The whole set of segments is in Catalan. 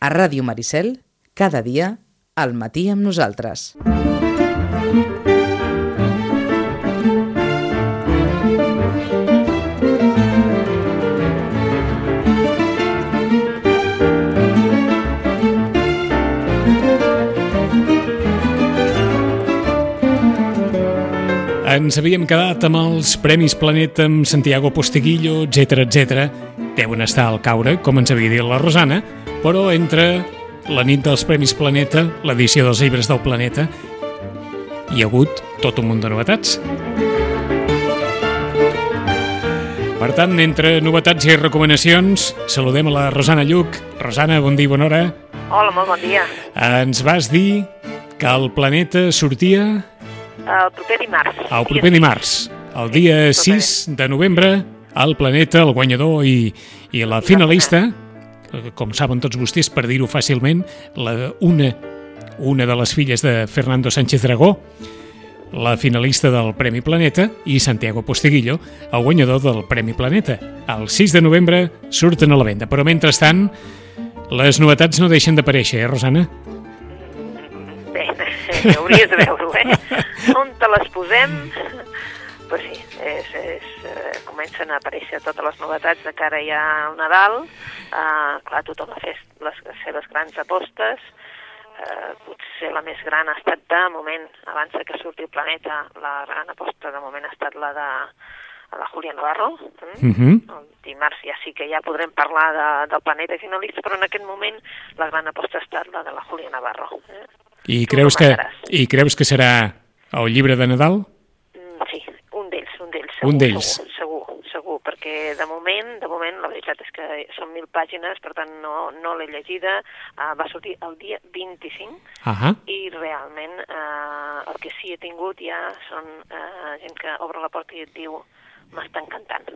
A Ràdio Maricel, cada dia, al matí amb nosaltres. Ens havíem quedat amb els Premis Planeta amb Santiago Posteguillo, etc etc. Deuen estar al caure, com ens havia dit la Rosana, però entre la nit dels Premis Planeta, l'edició dels llibres del planeta, hi ha hagut tot un munt de novetats. Per tant, entre novetats i recomanacions, saludem a la Rosana Lluc. Rosana, bon dia i bona hora. Hola, molt bon dia. Ens vas dir que el planeta sortia El proper dimarts. el proper dimarts, el dia 6 de novembre, el planeta, el guanyador i, i la finalista, com saben tots vostès, per dir-ho fàcilment, la, una, una de les filles de Fernando Sánchez Dragó, la finalista del Premi Planeta, i Santiago Posteguillo, el guanyador del Premi Planeta. El 6 de novembre surten a la venda, però mentrestant les novetats no deixen d'aparèixer, eh, Rosana? Bé, hauries de veure-ho, eh? On te les posem? Pues sí, és, és, eh, comencen a aparèixer totes les novetats de cara ja al Nadal. Eh, clar, tothom ha fet les, les seves grans apostes. Eh, potser la més gran ha estat de moment, abans que surti el planeta, la gran aposta de moment ha estat la de la Julia Navarro. Mm? Uh -huh. El dimarts ja sí que ja podrem parlar de, del planeta finalista, però en aquest moment la gran aposta ha estat la de la Julia Navarro. Eh? I Tu creus, no que. I creus que serà el llibre de Nadal? Mm, Sí, un d'ells, d'ells. Un segur, d'ells. Segur, segur, segur, perquè de moment, de moment, la veritat és que són mil pàgines, per tant no, no l'he llegida, uh, va sortir el dia 25 Ahà. i realment uh, el que sí he tingut ja són uh, gent que obre la porta i et diu m'està encantant.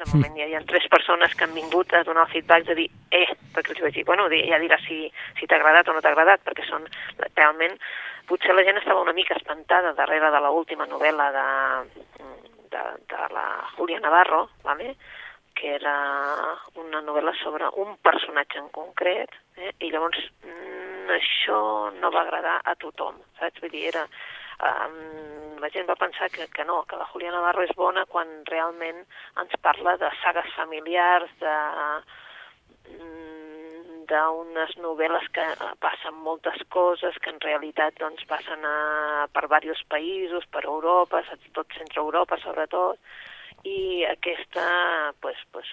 De moment ja hi ha tres persones que han vingut a donar el feedback de dir, eh, perquè els vaig dir, bueno, ja diràs si, si t'ha agradat o no t'ha agradat, perquè són realment, potser la gent estava una mica espantada darrere de l'última novel·la de, de, de la Julia Navarro, ¿vale? que era una novel·la sobre un personatge en concret, eh? i llavors mm, això no va agradar a tothom, saps? Vull dir, era, um, la gent va pensar que, que no, que la Julia Navarro és bona quan realment ens parla de sagues familiars, de d'unes novel·les que passen moltes coses, que en realitat doncs, passen a, per diversos països, per Europa, tot centre Europa sobretot, i aquesta pues, pues,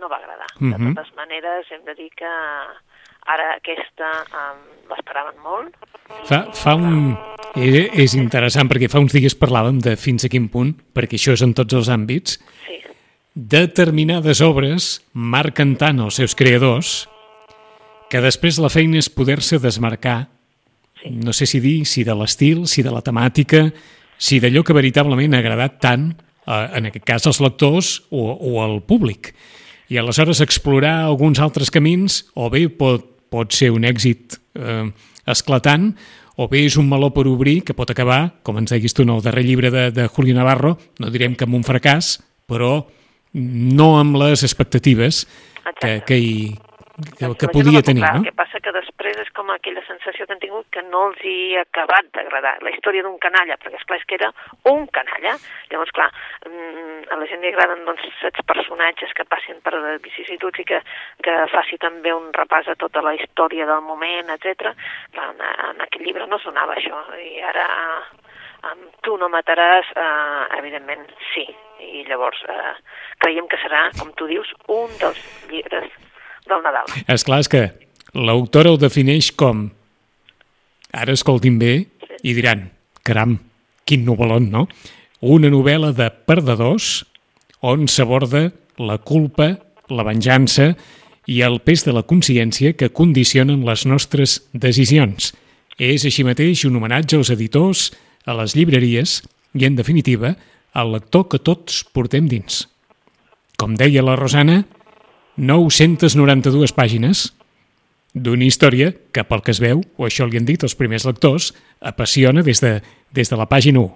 no va agradar. De Mhm. totes maneres, hem de dir que ara aquesta um, l'esperaven molt. Fa, fa un... És, és interessant perquè fa uns dies parlàvem de fins a quin punt, perquè això és en tots els àmbits, Sí, determinades obres marquen tant els seus creadors que després la feina és poder-se desmarcar, no sé si dir, si de l'estil, si de la temàtica, si d'allò que veritablement ha agradat tant, eh, en aquest cas als lectors o, o al públic. I aleshores explorar alguns altres camins o bé pot, pot ser un èxit eh, esclatant o bé és un meló per obrir que pot acabar, com ens deies tu en el darrer llibre de, de Julio Navarro, no direm que amb un fracàs, però no amb les expectatives que, que, hi, que, que podia tenir, no? El que passa que després és com aquella sensació que han tingut que no els hi ha acabat d'agradar. La història d'un canalla, perquè esclar és que era un canalla. Llavors, clar, mm, a la gent li agraden doncs, aquests personatges que passin per vicissituds i que, que faci també un repàs a tota la història del moment, etc. En, en aquell llibre no sonava això. I ara amb Tu no mataràs, eh, evidentment sí. I llavors eh, creiem que serà, com tu dius, un dels llibres del Nadal. És clar, és que l'autora ho defineix com ara escoltin bé i diran caram, quin novel·lon, no? Una novel·la de perdedors on s'aborda la culpa, la venjança i el pes de la consciència que condicionen les nostres decisions. És així mateix un homenatge als editors, a les llibreries i, en definitiva, al lector que tots portem dins. Com deia la Rosana, 992 pàgines d'una història que, pel que es veu, o això li han dit els primers lectors, apassiona des de, des de la pàgina 1.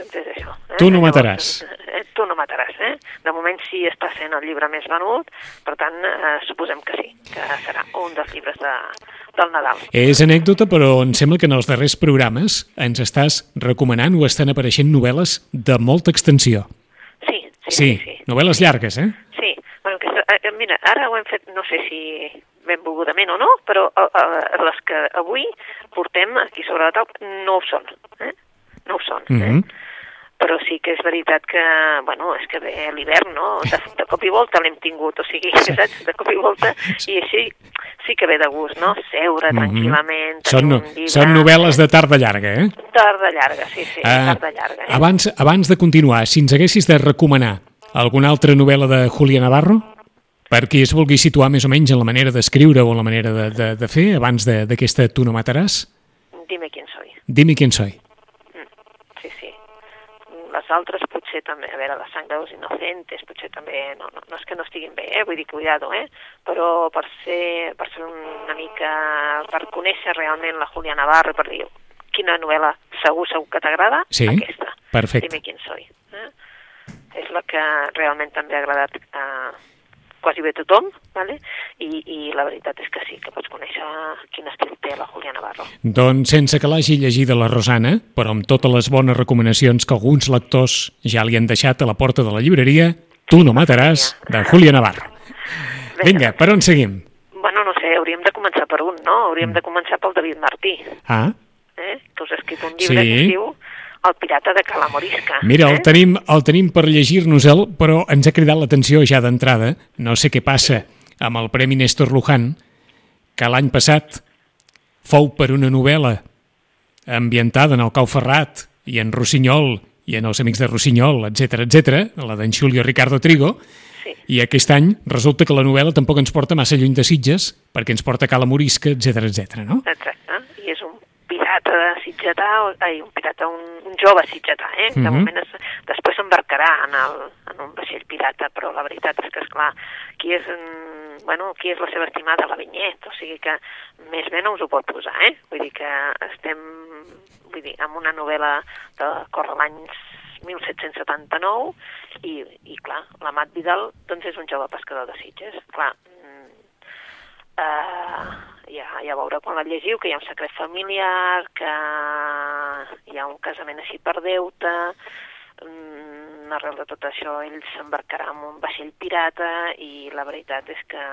Doncs és això. Eh? Tu no mataràs. Eh, tu no mataràs, eh? De moment sí està sent el llibre més venut, per tant, eh, suposem que sí, que serà. un dels llibres de, del Nadal. És anècdota, però em sembla que en els darrers programes ens estàs recomanant o estan apareixent novel·les de molta extensió. Sí, sí, Sí, sí. sí. novel·les llargues, eh? Sí, eh, mira, ara ho hem fet, no sé si ben volgudament o no, però eh, eh, les que avui portem aquí sobre la taula no ho són, eh? No ho són, eh? Però sí que és veritat que, bueno, és que ve l'hivern, no? De, de cop i volta l'hem tingut, o sigui, saps? De cop i volta, i així sí que ve de gust, no? Seure Mhm. tranquil·lament, Són, tenir no, un llibre... són novel·les de tarda llarga, eh? Tarda llarga, sí, sí, Ah, tarda llarga. Eh? abans, abans de continuar, si ens haguessis de recomanar alguna altra novel·la de Julia Navarro, per qui es vulgui situar més o menys en la manera d'escriure o en la manera de, de, de fer, abans de- d'aquesta Tu no mataràs, Dime quién soy. dime quién soy. Sí, sí. Les altres potser també, a veure, la sang de los inocentes, potser també, no, no, no és que no estiguin bé, eh? vull dir, cuidado, eh? però per ser, per ser una mica, per conèixer realment la Julia Navarro, per dir quina novel·la segur, segur que t'agrada, Sí, aquesta. perfecte. Dime quién soy. Eh? És la que realment també ha agradat a quasi bé tothom, vale? I, i la veritat és que sí, que pots conèixer quin estil té la Julia Navarro. Doncs sense que l'hagi llegida la Rosana, però amb totes les bones recomanacions que alguns lectors ja li han deixat a la porta de la llibreria, Tu no mataràs, de Julia Navarro. Vinga, per on seguim? Bueno, no sé, hauríem de començar per un, no? Hauríem de començar pel David Martí, Ah, eh? que us ha escrit un llibre Sí. que es diu El pirata de Calamorisca. Mira, el eh? tenim, el tenim per llegir-nos-el, però ens ha cridat l'atenció ja d'entrada. No sé què passa amb el Premi Néstor Luján, que l'any passat fou per una novel·la ambientada en el Cau Ferrat i en Rossinyol i en els amics de Rossinyol, etc etc, la d'en Julio Ricardo Trigo, Sí. i aquest any resulta que la novel·la tampoc ens porta massa lluny de Sitges, perquè ens porta a Cala Morisca, etc etc. no? Exacte. Pirata de sitgetà, o, ai, un pirata, un, un jove sitgetà, eh? De Mhm. moment es, després s'embarcarà en, el, en un vaixell pirata, però la veritat és que, esclar, qui és, mm, bueno, qui és la seva estimada? La Vinyet, o sigui que més bé no us ho pot posar, eh? Vull dir que estem, vull dir, amb una novel·la de corre l'any 1779 i, i clar, l'Amat Vidal doncs és un jove pescador de Sitges. Clar, uh, ja, ja veureu quan la llegiu que hi ha un secret familiar, que hi ha un casament així per deute, mm, arrel de tot això ell s'embarcarà en un vaixell pirata i la veritat és que,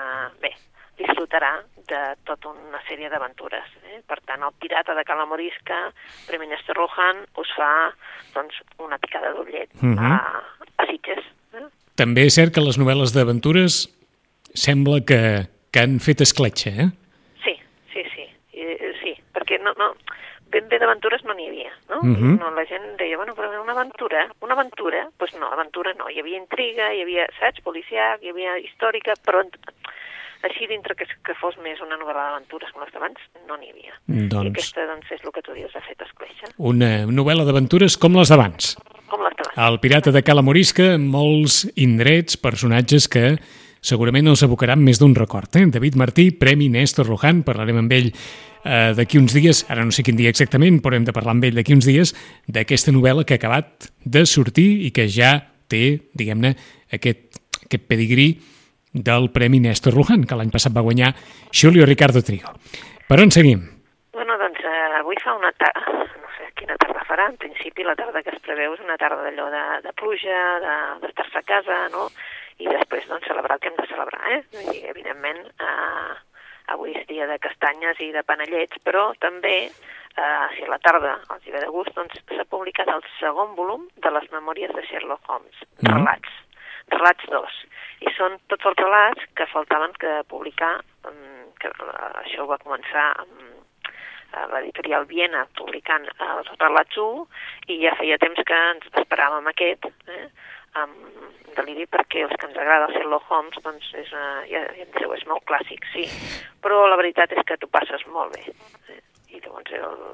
bé, disfrutarà de tota una sèrie d'aventures. Eh? Per tant, el pirata de Calamorisca, Premi Néstor Luján, us fa doncs, una picada d'ullet Mhm. a, a Sitges. Eh? També és cert que les novel·les d'aventures sembla que, que han fet escletxa, eh? Sí, sí, sí, eh, sí, perquè no, no, ben bé d'aventures no n'hi havia, no? Mhm. no? La gent deia, bueno, però una aventura, una aventura, doncs pues no, aventura no, hi havia intriga, hi havia, saps, policial, hi havia històrica, però així dintre que, que fos més una novel·la d'aventures com les d'abans, no n'hi havia. I Doncs aquesta, doncs, és el que tu dius, ha fet escletxa, una novel·la d'aventures com les d'abans. com les d'abans. El pirata de Cala Morisca, molts indrets, personatges que segurament els abocaran més d'un record. Eh? David Martí, Premi Néstor Luján, parlarem amb ell eh, d'aquí uns dies, ara no sé quin dia exactament, però hem de parlar amb ell d'aquí uns dies, d'aquesta novel·la que ha acabat de sortir i que ja té, diguem-ne, aquest, aquest pedigrí del Premi Néstor Luján, que l'any passat va guanyar Julio Ricardo Trigo. Per on seguim? Bueno, doncs eh, avui fa una tarda, no sé quina tarda farà, en principi la tarda que es preveu és una tarda d'allò de, de pluja, de- d'estar-se a casa, no? I després, doncs, celebrar el que hem de celebrar, eh? Vull dir, evidentment, eh, avui és dia de castanyes i de panellets, però també, eh, si a la tarda els hi ve de gust, doncs s'ha publicat el segon volum de les memòries de Sherlock Holmes, Mhm. relats, relats 2. I són tots els relats que faltaven que publicar, mm, que eh, això ho va començar amb a l'editorial Viena publicant els relats 1 i ja feia temps que ens esperàvem aquest eh, amb deliri perquè els que ens agrada el Sherlock Holmes doncs és, uh, ja, ja en sabeu, és molt clàssic, sí, però la veritat és que tu passes molt bé. Eh? I llavors el,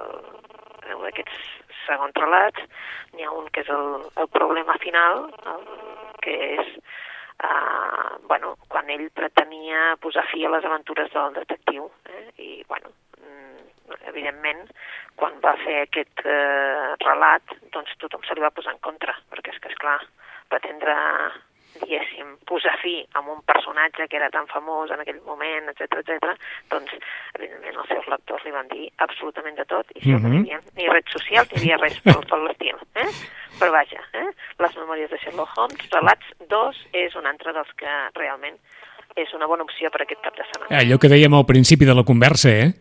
el, el d'aquests segons relats n'hi ha un que és el, el problema final, el, que és uh, bueno, quan ell pretenia posar fi a les aventures del detectiu. Eh? I, bueno, evidentment, quan va fer aquest eh, relat, doncs tothom se li va posar en contra, perquè és que, esclar, pretendre diguéssim, posar fi a un personatge que era tan famós en aquell moment, etc etc. doncs, evidentment, els seus lectors li van dir absolutament de tot, i això mm -hmm. no hi Mhm. havia ni red social, ni havia res per, per l'estil. Eh? Però vaja, eh? les memòries de Sherlock Holmes, Relats 2, és un altre dels que realment és una bona opció per aquest cap de setmana. Allò que dèiem al principi de la conversa, eh?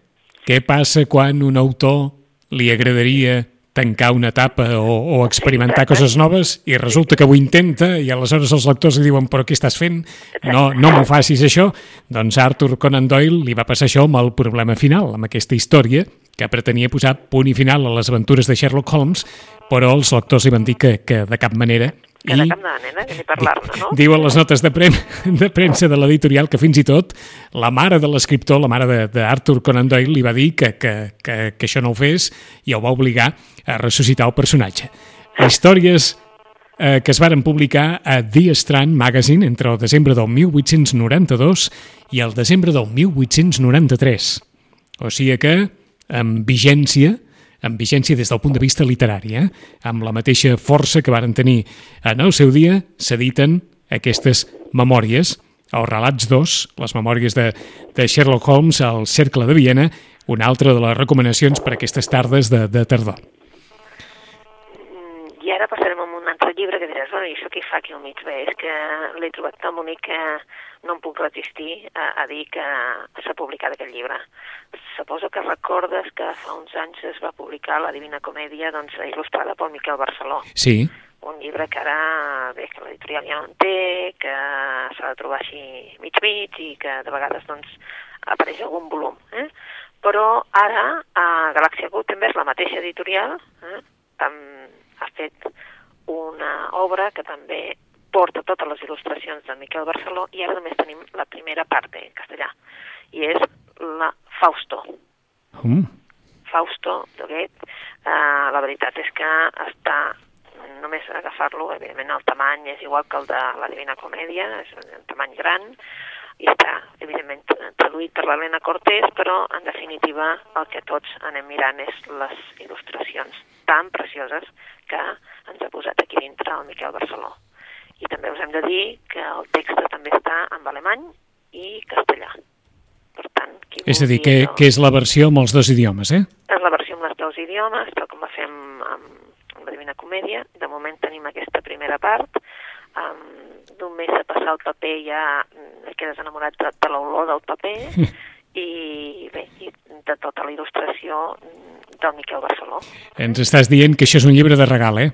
Què passa quan un autor li agradaria tancar una etapa o, o experimentar Exacte. coses noves i resulta que ho intenta i aleshores els lectors li diuen però què estàs fent? No, no m'ho facis això. Doncs Arthur Conan Doyle li va passar això amb el problema final, amb aquesta història que pretenia posar punt i final a les aventures de Sherlock Holmes, però els lectors li van dir que, que de cap manera Que de cap manera, que ni parlar-ne, no? Diuen les notes de, prem de premsa de l'editorial que fins i tot la mare de l'escriptor, la mare de- d'Arthur Conan Doyle, li va dir que, que, que, que això no ho fes i el va obligar a ressuscitar el personatge. Històries eh, que es varen publicar a The Strand Magazine entre el desembre del 1892 i el desembre del 1893. O sigui que, amb vigència, amb vigència des del punt de vista literari, eh? amb la mateixa força que varen tenir en el seu dia, s'editen aquestes memòries, els relats 2, les memòries de, de Sherlock Holmes al Cercle de Viena, una altra de les recomanacions per aquestes tardes de, de tardor. Mm, I ara passarem a un altre llibre que diràs, bueno, i això què fa aquí al mig? Bé, és que l'he trobat tan bonic que no em puc resistir a, a dir que s'ha publicat aquest llibre. Suposo que recordes que fa uns anys es va publicar La Divina Comèdia, doncs, il·lustrada pel Miquel Barceló. Sí, Un llibre que ara, bé, que l'editorial ja no en té, que s'ha de trobar així mig-mig i que de vegades, doncs, apareix algun volum. Eh? Però ara, a Galàxia Gutenberg, la mateixa editorial, eh, ha fet una obra que també porta totes les il·lustracions de Miquel Barceló i ara només tenim la primera part en castellà, i és la Fausto. um, Fausto Doguet, eh, la veritat és que està només agafar-lo, evidentment el tamany és igual que el de la Divina Comèdia, és un tamany gran, i està, evidentment, traduït per l'Helena Cortés, però, en definitiva, el que tots anem mirant és les il·lustracions tan precioses que ens ha posat aquí dintre el Miquel Barceló. I també us hem de dir que el text també està en alemany i castellà. Per tant, qui és a dir, que, allò- que és la versió amb els dos idiomes, eh? és la versió amb els dos idiomes, tal com la fem amb, amb la Divina Comèdia. De moment tenim aquesta primera part. Um, Només a passar el paper ja mm, quedes enamorat de, de l'olor del paper i bé, i de tota la il·lustració mm, del Miquel Barceló. Ens estàs dient que això és un llibre de regal, eh?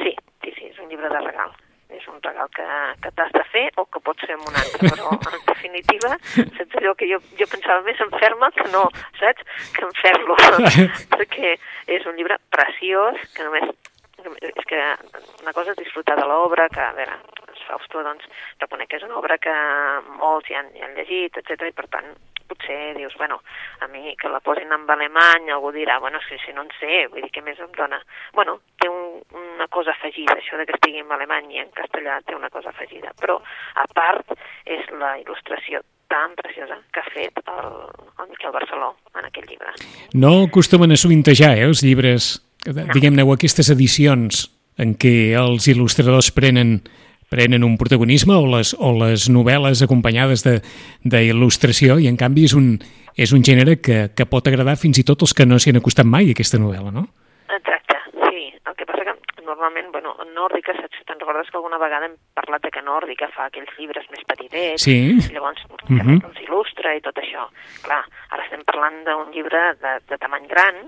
Sí, sí, sí, és un llibre de regal. És un regal que, que t'has de fer o que pots fer amb un altre, però en definitiva, saps allò que jo, jo pensava més en fer-me que no, saps? Que en fer-lo, perquè és un llibre preciós que només és que una cosa és disfrutar de l'obra, que a veure, els Fausto doncs reconec que és una obra que molts ja han, ja han llegit, etc i per tant potser dius, bueno, a mi que la posin en alemany, algú dirà, bueno, si, si no en sé, vull dir, què més em dona? Bueno, té un, una cosa afegida, això de que estigui en alemany i en castellà té una cosa afegida, però a part és la il·lustració tan preciosa que ha fet el, el Miquel Barceló en aquest llibre. No acostumen a sovintejar, eh, els llibres, diguem-ne, o aquestes edicions en què els il·lustradors prenen prenen un protagonisme o les, o les novel·les acompanyades de- d'il·lustració i en canvi és un, és un gènere que, que pot agradar fins i tot els que no s'hi han acostat mai a aquesta novel·la, no? Exacte, sí. El que passa que normalment, bueno, Nòrdica, saps, te'n recordes que alguna vegada hem parlat de que Nòrdica fa aquells llibres més petitets, Sí. i llavors que Mhm. els il·lustra i tot això. Clar, ara estem parlant d'un llibre de, de tamany gran,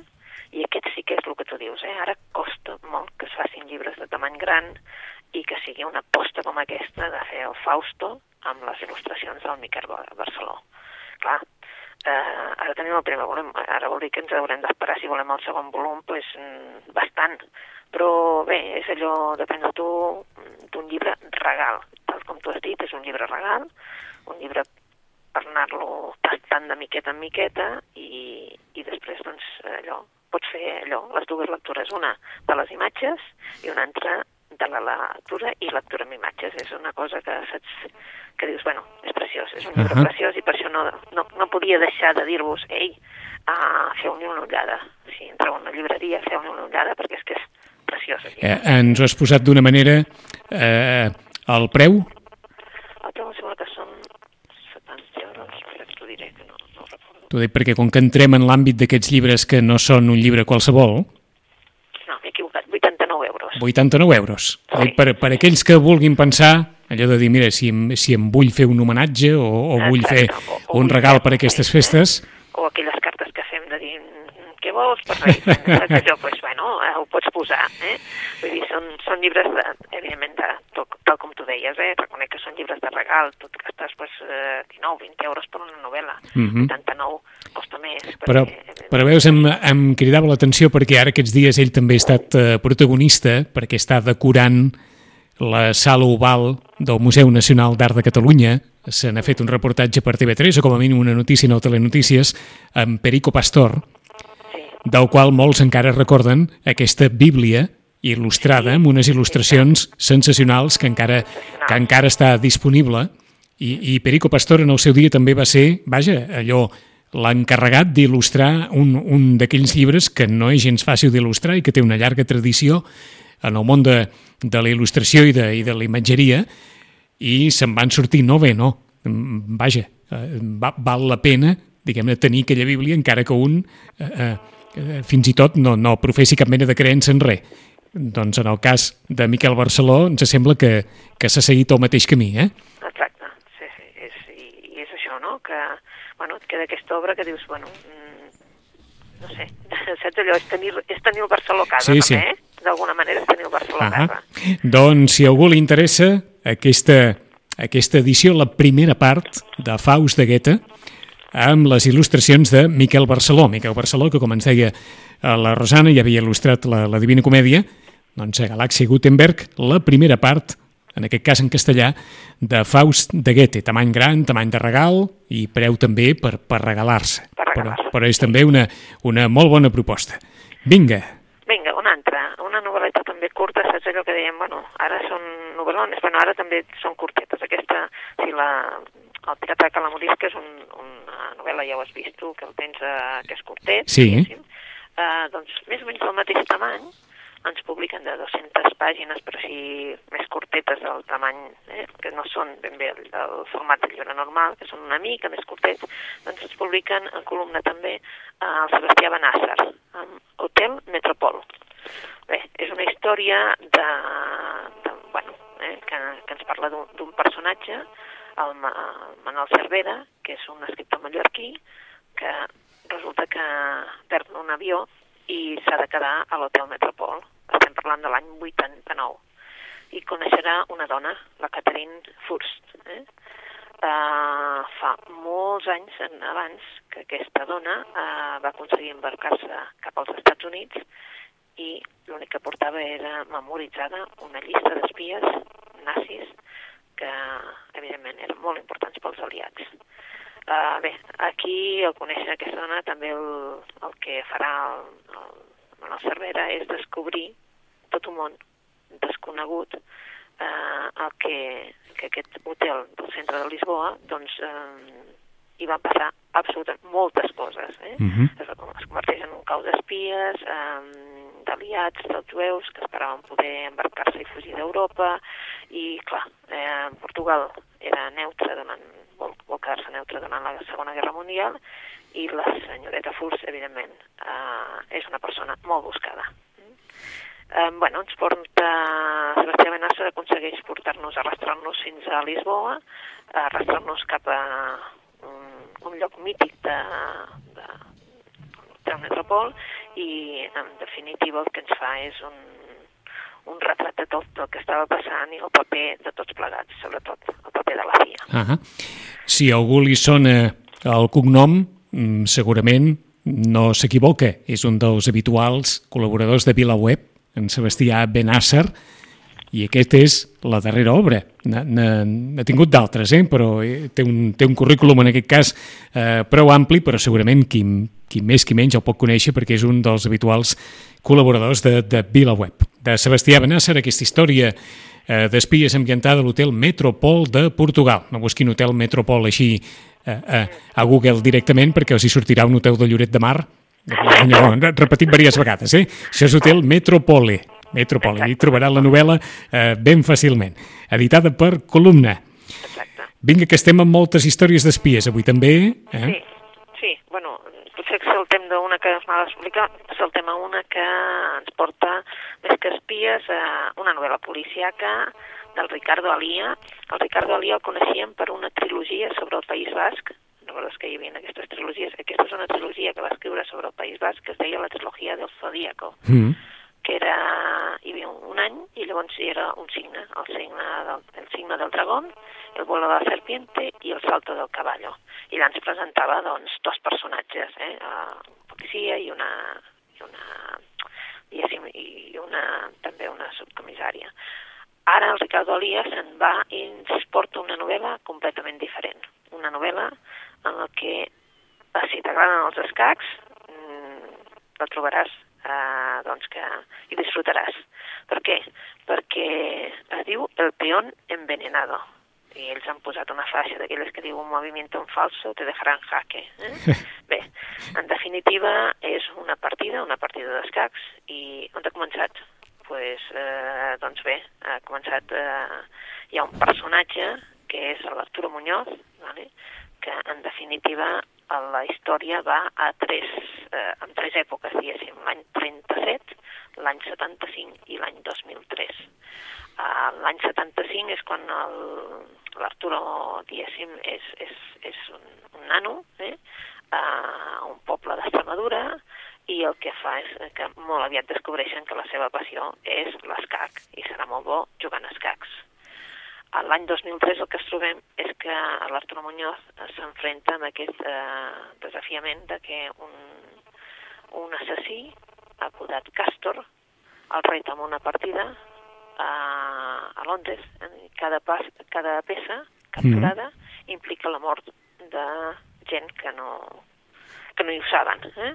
i aquest sí que és el que tu dius, eh? Ara costa molt que es facin llibres de tamany gran i que sigui una aposta com aquesta de fer el Fausto amb les il·lustracions del Miquel Bar- Barceló. Clar, eh, ara tenim el primer volum, ara vol dir que ens haurem d'esperar si volem el segon volum, pues, mm, bastant. Però bé, és allò, depèn de tu, d'un llibre regal. Tal com tu has dit, és un llibre regal, un llibre per anar-lo tastant de miqueta en miqueta i, i després, doncs, allò, pots fer allò, les dues lectures, una de les imatges i una altra de la lectura i lectura amb imatges. És una cosa que saps que dius, bueno, és preciós, és un llibre Ahà. preciós i per això no, no, no podia deixar de dir-vos, ei, uh, feu-li una ullada. Si entreu a una llibreria, feu-li una ullada perquè és que és preciós. Eh, ens ho has posat d'una manera... Eh, el preu T'ho dic perquè com que entrem en l'àmbit d'aquests llibres que no són un llibre qualsevol, No, m'he equivocat, 89 euros. 89 euros. Sí. Per, per aquells que vulguin pensar allò de dir, mira, si si em vull fer un homenatge o, o vull fer o- o un vull regal fer- per aquestes festes, O aquelles cartes que fem de dir, "Mm, què vols per Reis? Allò? Pues, bueno, eh, ho pots posar, eh? Vull dir, són, són llibres, de, evidentment, de, tal, com tu deies, eh? Reconec que són llibres de regal, tu et gastes pues, eh, 19, 20 euros per una novel·la, Mhm. 89 costa més. però, perquè, però veus, em, em cridava l'atenció perquè ara aquests dies ell també ha estat eh, protagonista perquè està decorant la sala oval del Museu Nacional d'Art de Catalunya. Se n'ha fet un reportatge per TV3 o com a mínim una notícia no Telenotícies amb Perico Pastor, Sí, del qual molts encara recorden aquesta Bíblia il·lustrada amb unes il·lustracions sensacionals que encara, que encara està disponible i, i Perico Pastor en el seu dia també va ser, vaja, allò l'encarregat d'il·lustrar un, un d'aquells llibres que no és gens fàcil d'il·lustrar i que té una llarga tradició en el món de, de la il·lustració i de, i de la imatgeria i se'n van sortir no bé, no. Mm, Vaja, eh, va, val la pena, diguem-ne, tenir aquella Bíblia encara que un eh, eh, eh, fins i tot no, no professi cap mena de creença en res. Doncs en el cas de Miquel Barceló ens sembla que, que s'ha seguit el mateix camí, eh? exacte. Sí, sí, és, i, i és això, no?, que, bueno, et queda aquesta obra que dius, bueno, mm, no sé, saps allò, és tenir, és tenir el Barceló a casa, Sí, també, sí. eh? D'alguna manera és tenir el Barceló a Ah casa. doncs, si a algú li interessa aquesta, aquesta edició, la primera part de Faust de Goethe, amb les il·lustracions de Miquel Barceló. Miquel Barceló, que com ens deia la Rosana, ja havia il·lustrat la, la Divina Comèdia, doncs a Galàxia Gutenberg, la primera part, en aquest cas en castellà, de Faust de Goethe, tamany gran, tamany de regal i preu també per, per regalar-se. Per Però, però és també una, una molt bona proposta. Vinga, Vinga, una altra, una novel·leta també curta, saps allò que dèiem, bueno, ara són novel·lones, bueno, ara també són curtetes. Aquesta, si la, el Pirata de Calamorisca és un, una novel·la, ja ho has vist tu, que el tens, eh, que és curtet, Sí. diguéssim. eh, doncs més o menys del mateix tamany, ens publiquen de 200 pàgines, però sí més curtetes del tamany, eh, que no són ben bé el, el format del llibre normal, que són una mica més curtets, doncs ens publiquen en columna també eh, el Sebastià Benàsser, amb Hotel Metropol. Bé, és una història de, de bueno, eh, que, que ens parla d'un personatge, el, el Manuel Cervera, que és un escriptor mallorquí, que resulta que perd un avió i s'ha de quedar a l'Hotel Metropol. Estem parlant de l'any 89. I coneixerà una dona, la Catherine Furst. Eh? Uh, fa molts anys en, abans que aquesta dona uh, va aconseguir embarcar-se cap als Estats Units i l'únic que portava era memoritzada una llista d'espies nazis que, evidentment, eren molt importants pels aliats. Uh, bé, aquí, al conèixer aquesta dona, també el, el que farà el, el Manuel Cervera és descobrir tot un món desconegut eh, el que, que aquest hotel del centre de Lisboa doncs eh, hi van passar absolutament moltes coses. Eh? Mhm. es, es converteix en un cau d'espies, eh, d'aliats, dels jueus que esperaven poder embarcar-se i fugir d'Europa i, clar, eh, Portugal era neutre durant, vol, vol quedar-se neutre durant la Segona Guerra Mundial i la senyoreta Furs, evidentment, eh, és una persona molt buscada. Eh, bueno, ens porta Sebastià Benassa aconsegueix portar-nos, arrastrar-nos fins a Lisboa, arrastrar-nos cap a un, un lloc mític de, de, del Metropol i en definitiva el que ens fa és un, un retrat de tot el que estava passant i el paper de tots plegats, sobretot el paper de la FIA. Ah si a algú li sona el cognom, mm, segurament no s'equivoca. És un dels habituals col·laboradors de VilaWeb, en Sebastià Benàsser, i aquest és la darrera obra. N'ha- tingut d'altres, eh? però eh, té un, té un currículum, en aquest cas, eh, prou ampli, però segurament qui, qui més qui menys el pot conèixer perquè és un dels habituals col·laboradors de, de VilaWeb. De Sebastià Benàsser, aquesta història eh, d'espies ambientada a l'hotel Metropol de Portugal. No busquin hotel Metropol així eh, eh, a Google directament perquè els hi sortirà un hotel de Lloret de Mar Allò, repetit diverses vegades, eh? Això és Hotel Metropole. Metropole. I trobarà la novel·la eh, ben fàcilment. Editada per Columna. Exacte. Vinga, que estem amb moltes històries d'espies avui també. Eh? Sí, sí. bueno, potser que saltem d'una que es m'ha d'explicar, saltem a una que ens porta més que espies a una novel·la policiaca del Ricardo Alia. El Ricardo Alia el coneixíem per una trilogia sobre el País Basc, recordes que hi havia aquestes trilogies, aquesta és una trilogia que va escriure sobre el País Basc que es deia la trilogia del Zodíaco. Mm que era, hi havia un, un any i llavors hi era un signe, el signe del, el signe del dragón, el vuelo de la serpiente i el salto del caballo. I allà ens presentava doncs, dos personatges, eh? un policia i una, i una, i una, també una subcomissària. Ara el Ricardo Alias se'n va i ens porta una novel·la completament diferent. Una novel·la en la que, si t'agraden els escacs, mmm, la trobaràs eh, doncs que hi disfrutaràs. Per què? Perquè es diu El peón envenenado i ells han posat una faixa d'aquelles que diu un moviment en falso te dejarà en jaque. Eh? Bé, en definitiva és una partida, una partida d'escacs i on ha començat? Pues, eh, doncs bé, ha començat, eh, hi ha un personatge que és l'Arturo Muñoz, vale? que en definitiva la història va a tres, eh, en tres èpoques, diguéssim, l'any 37, l'any 75 i l'any 2003. Uh, l'any 75 és quan l'Arturo, diguéssim, és, és, és un, un nano, eh? a un poble d'Extremadura, i el que fa és que molt aviat descobreixen que la seva passió és l'escac, i serà molt bo jugant escacs l'any 2003 el que es trobem és que l'Arturo Muñoz s'enfrenta amb aquest eh, desafiament de que un, un assassí apodat Castor el reta amb una partida a, a Londres. Cada, pas, cada peça capturada mm. implica la mort de gent que no, que no hi ho saben. Eh?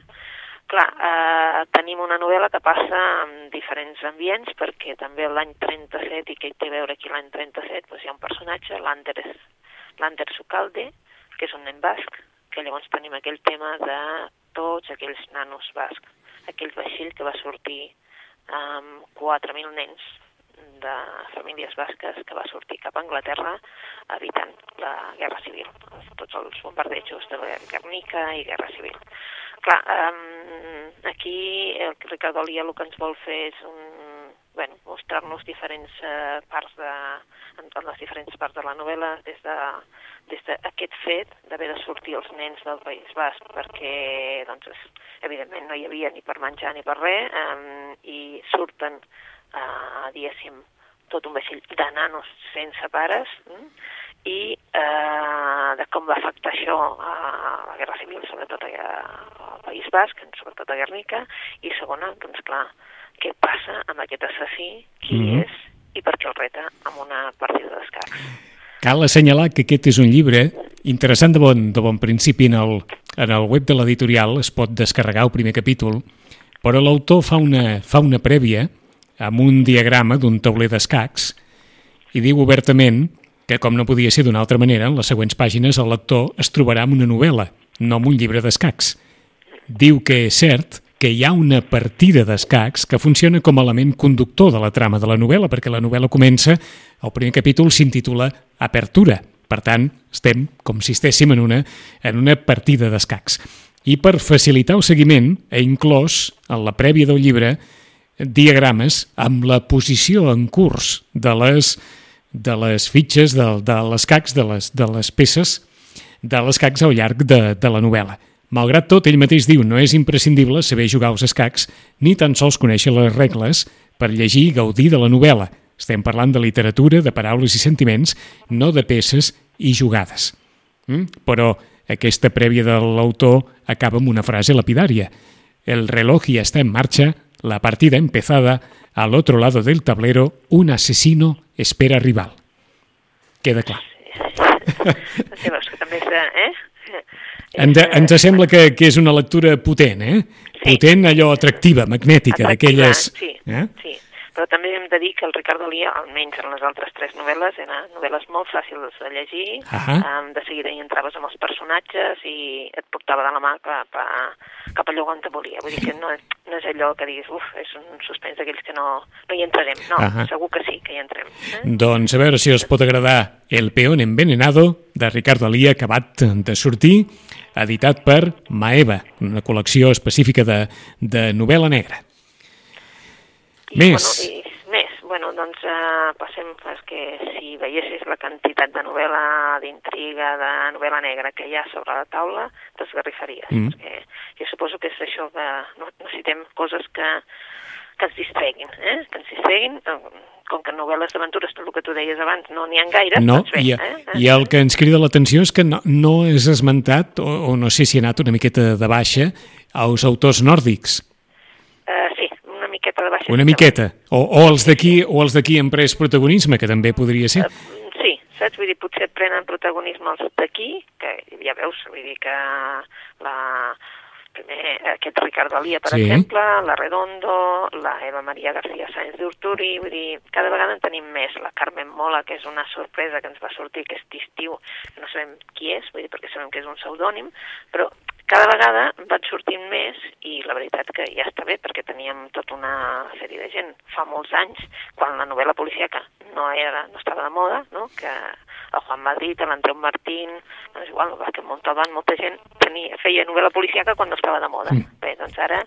Clar, eh, tenim una novel·la que passa en diferents ambients, perquè també l'any 37, i que hi té a veure aquí l'any 37, doncs hi ha un personatge, l'Ander Sucalde, que és un nen basc, que llavors tenim aquell tema de tots aquells nanos bascs, aquell vaixell que va sortir amb 4.000 nens de famílies basques que va sortir cap a Anglaterra evitant la Guerra Civil, tots els bombardejos de Guernica i Guerra Civil. Clar, um, aquí el Ricardo Alia el que ens vol fer és un, bueno, mostrar-nos diferents uh, parts de, en, en les diferents parts de la novel·la, des de des d'aquest fet d'haver de sortir els nens del País Basc perquè, doncs, evidentment no hi havia ni per menjar ni per res um, i surten, uh, diguéssim, tot un vaixell de nanos sense pares, mm? I eh, de com va afectar això a la Guerra Civil, sobretot al País Basc, sobretot a Guernica, i segona, doncs clar, què passa amb aquest assassí, qui mm -hmm. és i per què el reta amb una partida d'escacs. Cal assenyalar que aquest és un llibre interessant de bon, de bon principi en el, en el web de l'editorial, es pot descarregar el primer capítol, però l'autor fa una, fa una prèvia amb un diagrama d'un tauler d'escacs i diu obertament que, com no podia ser d'una altra manera, en les següents pàgines el lector es trobarà amb una novel·la, no amb un llibre d'escacs. Diu que és cert que hi ha una partida d'escacs que funciona com a element conductor de la trama de la novel·la, perquè la novel·la comença, el primer capítol s'intitula Apertura. Per tant, estem com si estéssim en una, en una partida d'escacs. I per facilitar el seguiment, he inclòs, en la prèvia del llibre, diagrames amb la posició en curs de les de les fitxes, de, de les cacs, de les, de les peces de les cacs al llarg de, de la novel·la. Malgrat tot, ell mateix diu no és imprescindible saber jugar als escacs ni tan sols conèixer les regles per llegir i gaudir de la novel·la. Estem parlant de literatura, de paraules i sentiments, no de peces i jugades. Mm? Però aquesta prèvia de l'autor acaba amb una frase lapidària. El reloj ja està en marxa, la partida empezada, al otro lado del tablero un asesino espera rival. Queda clar. Sí, veus que també. Eh? Ens, ens sembla que, que és una lectura potent, eh? Sí. Potent, allò atractiva, magnètica, d'aquelles... Sí, eh? sí. Però també hem de dir que el Ricardo Lía, almenys en les altres tres novel·les, eren novel·les molt fàcils de llegir, uh um, de seguida hi entraves amb els personatges i et portava de la mà cap a, cap allò on te volia. Vull dir que no, no és allò que diguis, uf, és un suspens d'aquells que no, no hi entrarem. No, Ahà. segur que sí que hi entrem. Eh? Doncs a veure si us pot agradar El peón envenenado, de Ricardo Alía, acabat de sortir, editat per Maeva, una col·lecció específica de, de novel·la negra. I, Més. Bueno, i més. Bueno, doncs eh, passem, és que si veiessis la quantitat de novel·la d'intriga, de novel·la negra que hi ha sobre la taula, t'esgarrifaries. Mm. Perquè jo suposo que és això que no, necessitem coses que, que ens distreguin, eh? que ens distreguin, eh, com que novel·les d'aventures, tot el que tu deies abans, no n'hi ha gaire, No, doncs bé, i, eh? i el que ens crida l'atenció és que no, no és esmentat, o, o no sé si ha anat una miqueta de baixa, als autors nòrdics. Una miqueta de baixa. Una miqueta. O, o els d'aquí o els d'aquí han pres protagonisme, que també podria ser. Eh, Sí, saps? Vull dir, potser prenen protagonisme els d'aquí, que ja veus, vull dir que la, primer aquest Ricardo Alía, per Sí. exemple, la Redondo, la Eva Maria García Sáenz d'Urturi, vull dir, cada vegada en tenim més. La Carmen Mola, que és una sorpresa que ens va sortir aquest estiu, que no sabem qui és, vull dir, perquè sabem que és un pseudònim, però cada vegada van sortint més i la veritat que ja està bé perquè teníem tota una sèrie de gent fa molts anys quan la novel·la policíaca no, era, no estava de moda, no? que el Juan Madrid, l'Andreu Martín, no és igual, que Montalbán, molta gent tenia, feia novel·la policíaca quan no estava de moda. Mm. Bé, doncs ara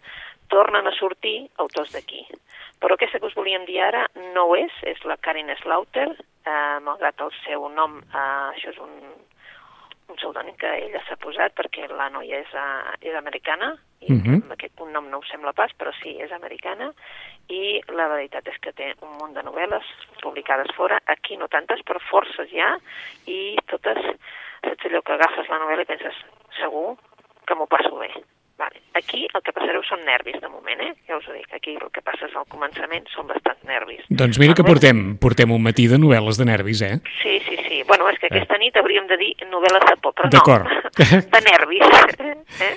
tornen a sortir autors d'aquí. Però aquesta que us volíem dir ara no ho és, és la Karin Slaughter, eh, malgrat el seu nom, eh, això és un, un pseudònim que ella s'ha posat perquè la noia és, uh, és americana i Mhm. amb aquest nom no ho sembla pas, però sí, és americana i la veritat és que té un munt de novel·les publicades fora, aquí no tantes, però forces ja i totes, saps allò que agafes la novel·la i penses, segur que m'ho passo bé. Vale. Aquí el que passareu són nervis de moment, eh? Ja us ho dic, aquí el que passa és al començament són bastants nervis. Doncs mira que portem, portem un matí de novel·les de nervis, eh? Sí, sí. Bueno, és que aquesta nit hauríem de dir novel·les de por, però no. De nervis. Eh?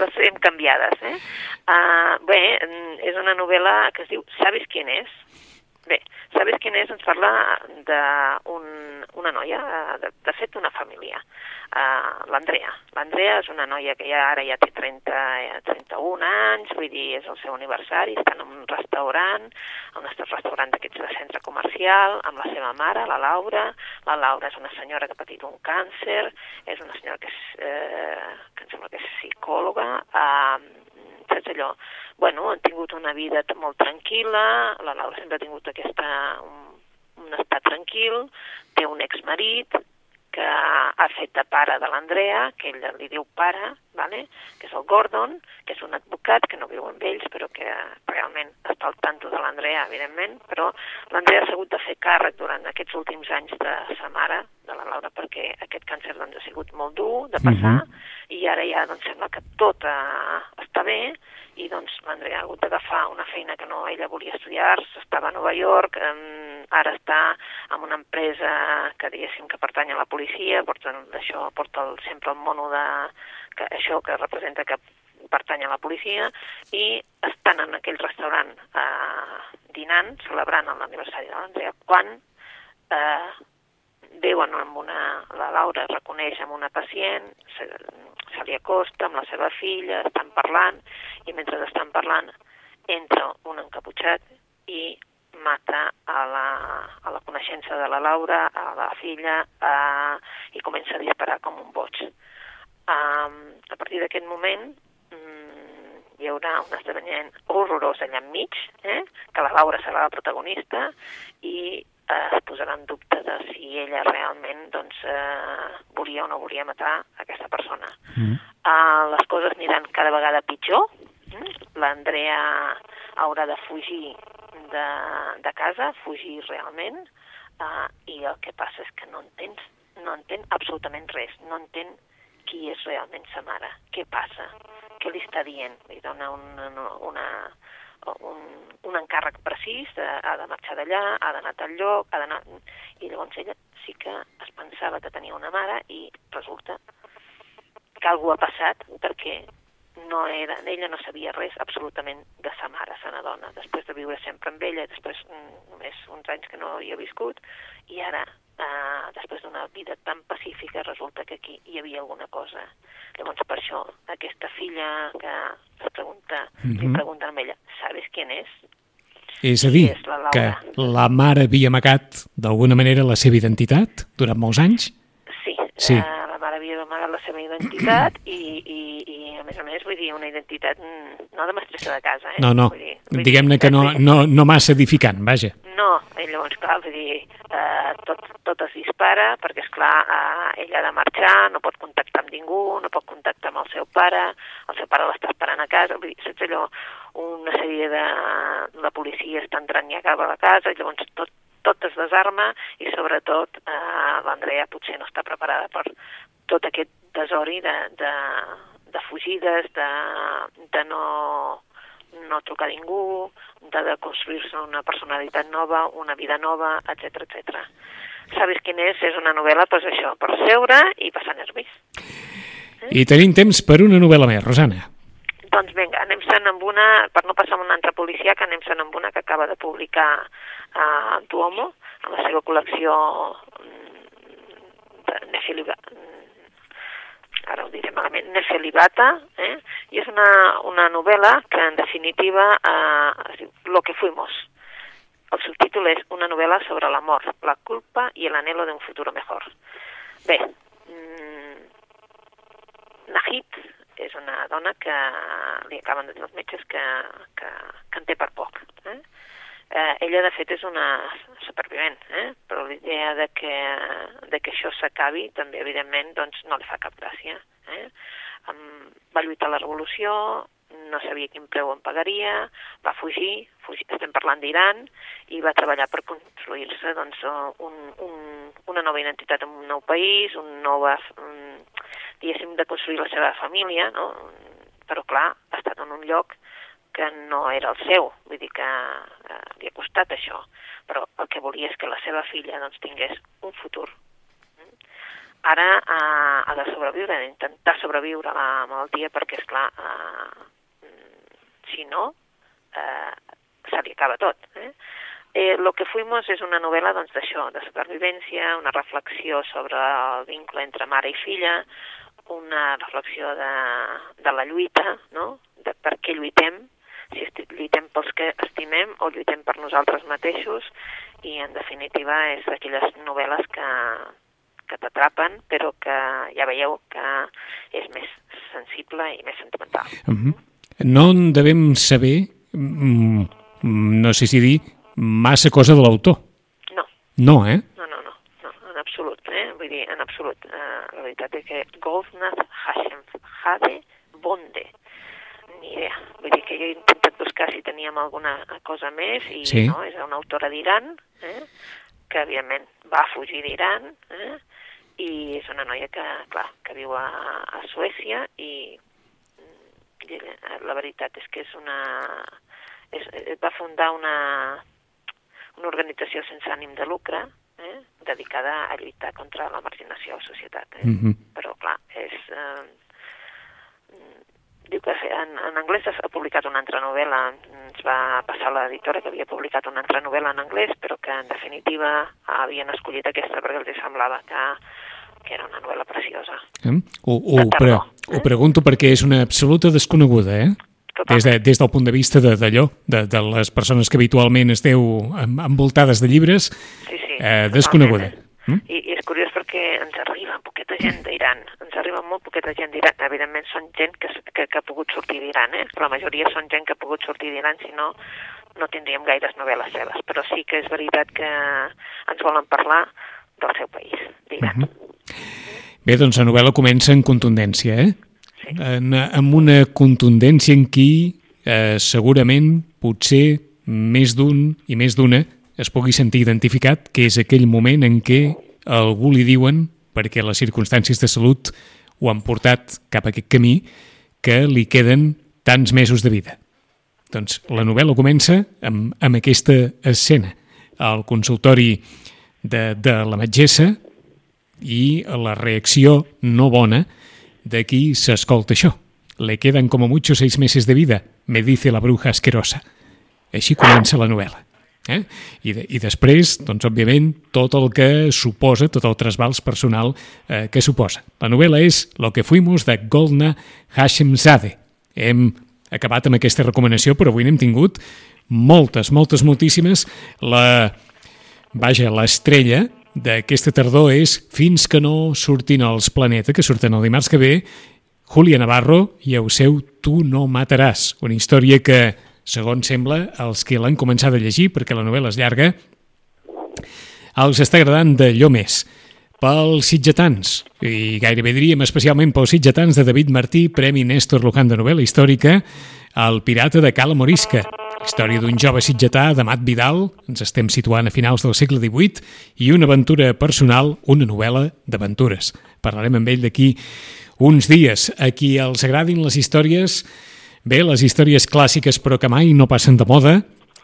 Les hem canviades, eh? Uh, bé, mm, és una novel·la que es diu Sabes quién és? Bé, Sabes quién és ens parla d'una noia, eh, de, de fet una família, uh, l'Andrea. L'Andrea és una noia que ja ara ja té 30, eh, 31 anys, vull dir, és el seu aniversari, estan en un restaurant, en un restaurant d'aquests de centre comercial, amb la seva mare, la Laura. La Laura és una senyora que ha patit un càncer, és una senyora que és, eh, que em sembla que és psicòloga, eh, saps allò? Bueno, han tingut una vida molt tranquil·la, la Laura sempre ha tingut aquesta, un, un estat tranquil, té un exmarit que ha fet de pare de l'Andrea, que ell li diu pare, vale? que és el Gordon, que és un advocat que no viu amb ells, però que realment està al tanto de l'Andrea, evidentment, però l'Andrea s'ha hagut de fer càrrec durant aquests últims anys de sa mare, de la Laura, perquè aquest càncer doncs, ha sigut molt dur de passar, Mhm. i ara ja doncs, sembla que tot eh, està bé, i doncs ha hagut d'agafar una feina que no ella volia estudiar, estava a Nova York, eh, ara està en una empresa que diguéssim que pertany a la policia, porta, això porta el, sempre el mono de que, això que representa que pertany a la policia, i estan en aquell restaurant eh, dinant, celebrant l'aniversari de l'Andrea, quan eh, veuen amb una... La Laura reconeix amb una pacient, se, se li acosta amb la seva filla, estan parlant, i mentre estan parlant entra un encaputxat i mata a la, a la coneixença de la Laura, a la filla, a, i comença a disparar com un boig. Um, a partir d'aquest moment mm, hi haurà un esdeveniment horrorós allà enmig, eh? que la Laura serà la protagonista i eh, es posarà en dubte de si ella realment doncs, eh, volia o no volia matar aquesta persona. Mm. Uh, les coses aniran cada vegada pitjor. Mm? L'Andrea haurà de fugir de, de casa, fugir realment, uh, i el que passa és que no entens, no entén absolutament res, no entén qui és realment sa mare, què passa, què li està dient, li dona una, una, un, un encàrrec precís, de, ha de marxar d'allà, ha d'anar a tal lloc, ha d'anar... I llavors ella sí que es pensava que tenia una mare i resulta que alguna ha passat perquè no era, ella no sabia res absolutament de sa mare, se n'adona, després de viure sempre amb ella, després mm, només uns anys que no havia viscut, i ara, eh, després d'una vida tan pacífica, resulta que aquí hi havia alguna cosa. Llavors, per això, aquesta filla que es pregunta, mm -hmm. li Mhm. pregunta a ella, ¿sabes quién es? És a dir, és la Laura. que la mare havia amagat d'alguna manera la seva identitat durant molts anys? Sí, Sí. Eh, mare havia d'amagar la seva identitat i, i, i, a més a més, vull dir, una identitat mm, no de mestressa de casa, eh? No, no, diguem-ne que no, no, no massa edificant, vaja. No, i llavors, clar, vull dir, eh, tot, tot es dispara, perquè, és clar, eh, ella ha de marxar, no pot contactar amb ningú, no pot contactar amb el seu pare, el seu pare l'està esperant a casa, vull dir, saps allò, una sèrie de... la policia està entrant i acaba a la casa, i llavors tot, tot es desarma, i sobretot eh, l'Andrea potser no està preparada per tot aquest desori de, de, de fugides, de, de no, no trucar a ningú, de, de construir-se una personalitat nova, una vida nova, etc etc. Sabes quin és? És una novel·la, doncs això, per seure i passar nervis. I tenim temps per una novel·la més, Rosana. Doncs vinga, anem sent amb una, per no passar amb una altra policia, que anem sent amb una que acaba de publicar a uh, Duomo, en la seva col·lecció mm, de mm, ara ho diré malament, Nefelibata, eh? i és una, una novel·la que en definitiva eh, es diu Lo que fuimos. El subtítol és una novel·la sobre l'amor, la culpa i el anhelo d'un futur mejor. Bé, mm, Nahid és una dona que li acaben de dir els metges que, que, que en té per poc. Eh? Eh, ella, de fet, és una supervivent, eh? però l'idea de, que, de que això s'acabi també, evidentment, doncs, no li fa cap gràcia. Eh? Um, va lluitar la revolució, no sabia quin preu en pagaria, va fugir, fugir estem parlant d'Iran, i va treballar per construir-se doncs, un, un, una nova identitat en un nou país, un nou, un, diguéssim, de construir la seva família, no? però clar, ha estat en un lloc que no era el seu, vull dir que eh, li ha costat això, però el que volia és que la seva filla doncs, tingués un futur. Ara eh, ha de sobreviure, ha d'intentar sobreviure a la malaltia perquè, és clar, eh, si no, eh, se li acaba tot. Eh? Eh, lo que fuimos és una novel·la doncs, d'això, de supervivència, una reflexió sobre el vincle entre mare i filla, una reflexió de, de la lluita, no? de per què lluitem, si lluitem pels que estimem o lluitem per nosaltres mateixos, i en definitiva és d'aquelles novel·les que, que t'atrapen, però que ja veieu que és més sensible i més sentimental. Mm -hmm. No en devem saber, mm, no sé si dir, massa cosa de l'autor. No. No, eh? No, no, no, no, en absolut, eh? Vull dir, en absolut. Uh, la veritat és que Goldsnath Hashem Hade Bonde ni idea. Vull dir que jo he intentat buscar si teníem alguna cosa més i sí. no, és una autora d'Iran, eh? que evidentment va fugir d'Iran eh? i és una noia que, clar, que viu a, a Suècia i, i la veritat és que és una... És, va fundar una, una organització sense ànim de lucre eh? dedicada a lluitar contra la marginació a la societat. Eh? Mm -hmm. Però, clar, és... Eh, diu que en, en anglès ha publicat una altra novel·la, ens va passar l'editora que havia publicat una altra novel·la en anglès, però que en definitiva havien escollit aquesta perquè els semblava que, que era una novel·la preciosa. Eh? Ho, ho, pre eh? ho pregunto perquè és una absoluta desconeguda, eh? Des, de, des del punt de vista d'allò, de, de, de les persones que habitualment esteu envoltades de llibres, sí, sí, eh, desconeguda. Mm? I, I és curiós perquè ens arriba poqueta gent d'Iran, ens arriba molt poqueta gent d'Iran. Evidentment són gent que, que, que ha pogut sortir d'Iran, eh? però la majoria són gent que ha pogut sortir d'Iran, si no, no tindríem gaires novel·les seves. Però sí que és veritat que ens volen parlar del seu país, d'Iran. Uh -huh. Bé, doncs la novel·la comença en contundència, eh? Sí. En, amb una contundència en qui eh, segurament, potser, més d'un i més d'una es pugui sentir identificat, que és aquell moment en què algú li diuen, perquè les circumstàncies de salut ho han portat cap a aquest camí, que li queden tants mesos de vida. Doncs la novel·la comença amb, amb aquesta escena, al consultori de, de la metgessa i la reacció no bona de qui s'escolta això. Le quedan como mucho seis meses de vida, me dice la bruja asquerosa. Així comença la novel·la. Eh? I, de, I després, doncs, òbviament, tot el que suposa, tot el trasbals personal eh, que suposa. La novel·la és Lo que fuimos de Goldna Hashemzade. Hem acabat amb aquesta recomanació, però avui n'hem tingut moltes, moltes, moltíssimes. La, vaja, l'estrella d'aquesta tardor és Fins que no surtin els Planeta, que surten el dimarts que ve, Julia Navarro i el seu Tu no mataràs, una història que segons sembla, els que l'han començat a llegir, perquè la novel·la és llarga, els està agradant d'allò més. Pels sitgetans, i gairebé diríem especialment pels sitgetans de David Martí, Premi Néstor Luján de novel·la històrica, El pirata de Cala Morisca, història d'un jove sitgetà d'Amat Vidal, ens estem situant a finals del segle XVIII, i una aventura personal, una novel·la d'aventures. Parlarem amb ell d'aquí uns dies. A qui els agradin les històries Bé, les històries clàssiques però que mai no passen de moda,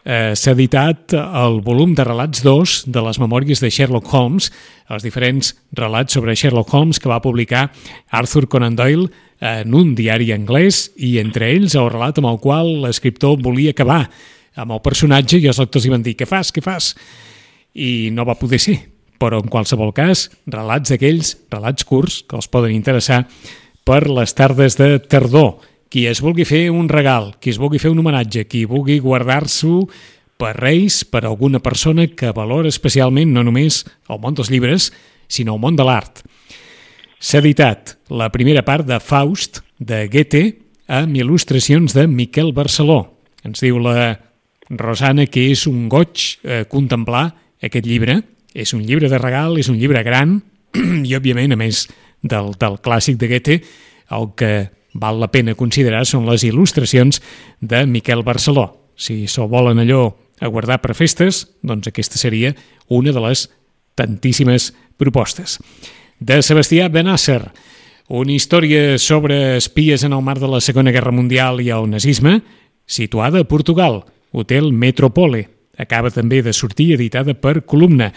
eh, s'ha editat el volum de relats 2 de les memòries de Sherlock Holmes, els diferents relats sobre Sherlock Holmes que va publicar Arthur Conan Doyle en un diari anglès i entre ells el relat amb el qual l'escriptor volia acabar amb el personatge i els lectors hi van dir què fas, què fas? I no va poder ser, però en qualsevol cas, relats d'aquells, relats curts que els poden interessar per les tardes de tardor, qui es vulgui fer un regal, qui es vulgui fer un homenatge, qui vulgui guardar-s'ho per Reis, per alguna persona que valora especialment no només el món dels llibres, sinó el món de l'art. S'ha editat la primera part de Faust, de Goethe, amb il·lustracions de Miquel Barceló. Ens diu la Rosana que és un goig eh, contemplar aquest llibre. És un llibre de regal, és un llibre gran, i òbviament, a més del, del clàssic de Goethe, el que val la pena considerar són les il·lustracions de Miquel Barceló. Si s'ho volen allò a guardar per festes, doncs aquesta seria una de les tantíssimes propostes. De Sebastià Benasser, una història sobre espies en el mar de la Segona Guerra Mundial i el nazisme, situada a Portugal, Hotel Metropole. Acaba també de sortir editada per Columna.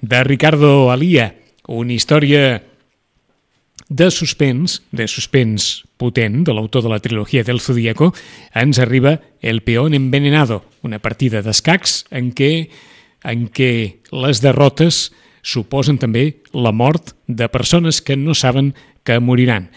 De Ricardo Alia, una història de suspens, de suspens potent, de l'autor de la trilogia del Zodíaco, ens arriba El peón envenenado, una partida d'escacs en què, en què les derrotes suposen també la mort de persones que no saben que moriran.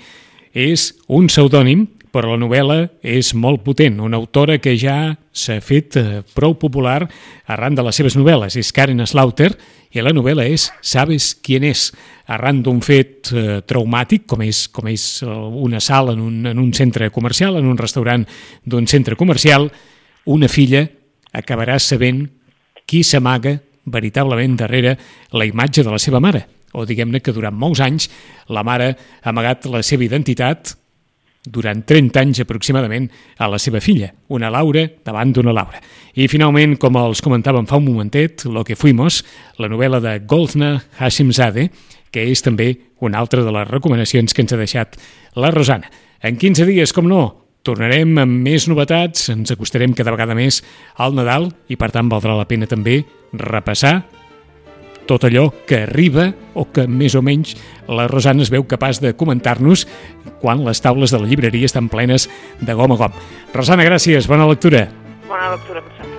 És un pseudònim, però la novel·la és molt potent. Una autora que ja s'ha fet eh, prou popular arran de les seves novel·les. És Karen Slaughter i la novel·la és Sabes quién és? arran d'un fet eh, traumàtic, com és, com és una sala en un, en un centre comercial, en un restaurant d'un centre comercial, una filla acabarà sabent qui s'amaga veritablement darrere la imatge de la seva mare. O diguem-ne que durant molts anys la mare ha amagat la seva identitat durant 30 anys aproximadament a la seva filla, una Laura davant d'una Laura. I finalment, com els comentàvem fa un momentet, Lo que fuimos, la novel·la de Goldna Hashimzade, que és també una altra de les recomanacions que ens ha deixat la Rosana. En 15 dies, com no, tornarem amb més novetats, ens acostarem cada vegada més al Nadal i per tant valdrà la pena també repassar tot allò que arriba o que més o menys la Rosana es veu capaç de comentar-nos quan les taules de la llibreria estan plenes de gom a gom. Rosana, gràcies, bona lectura. Bona lectura per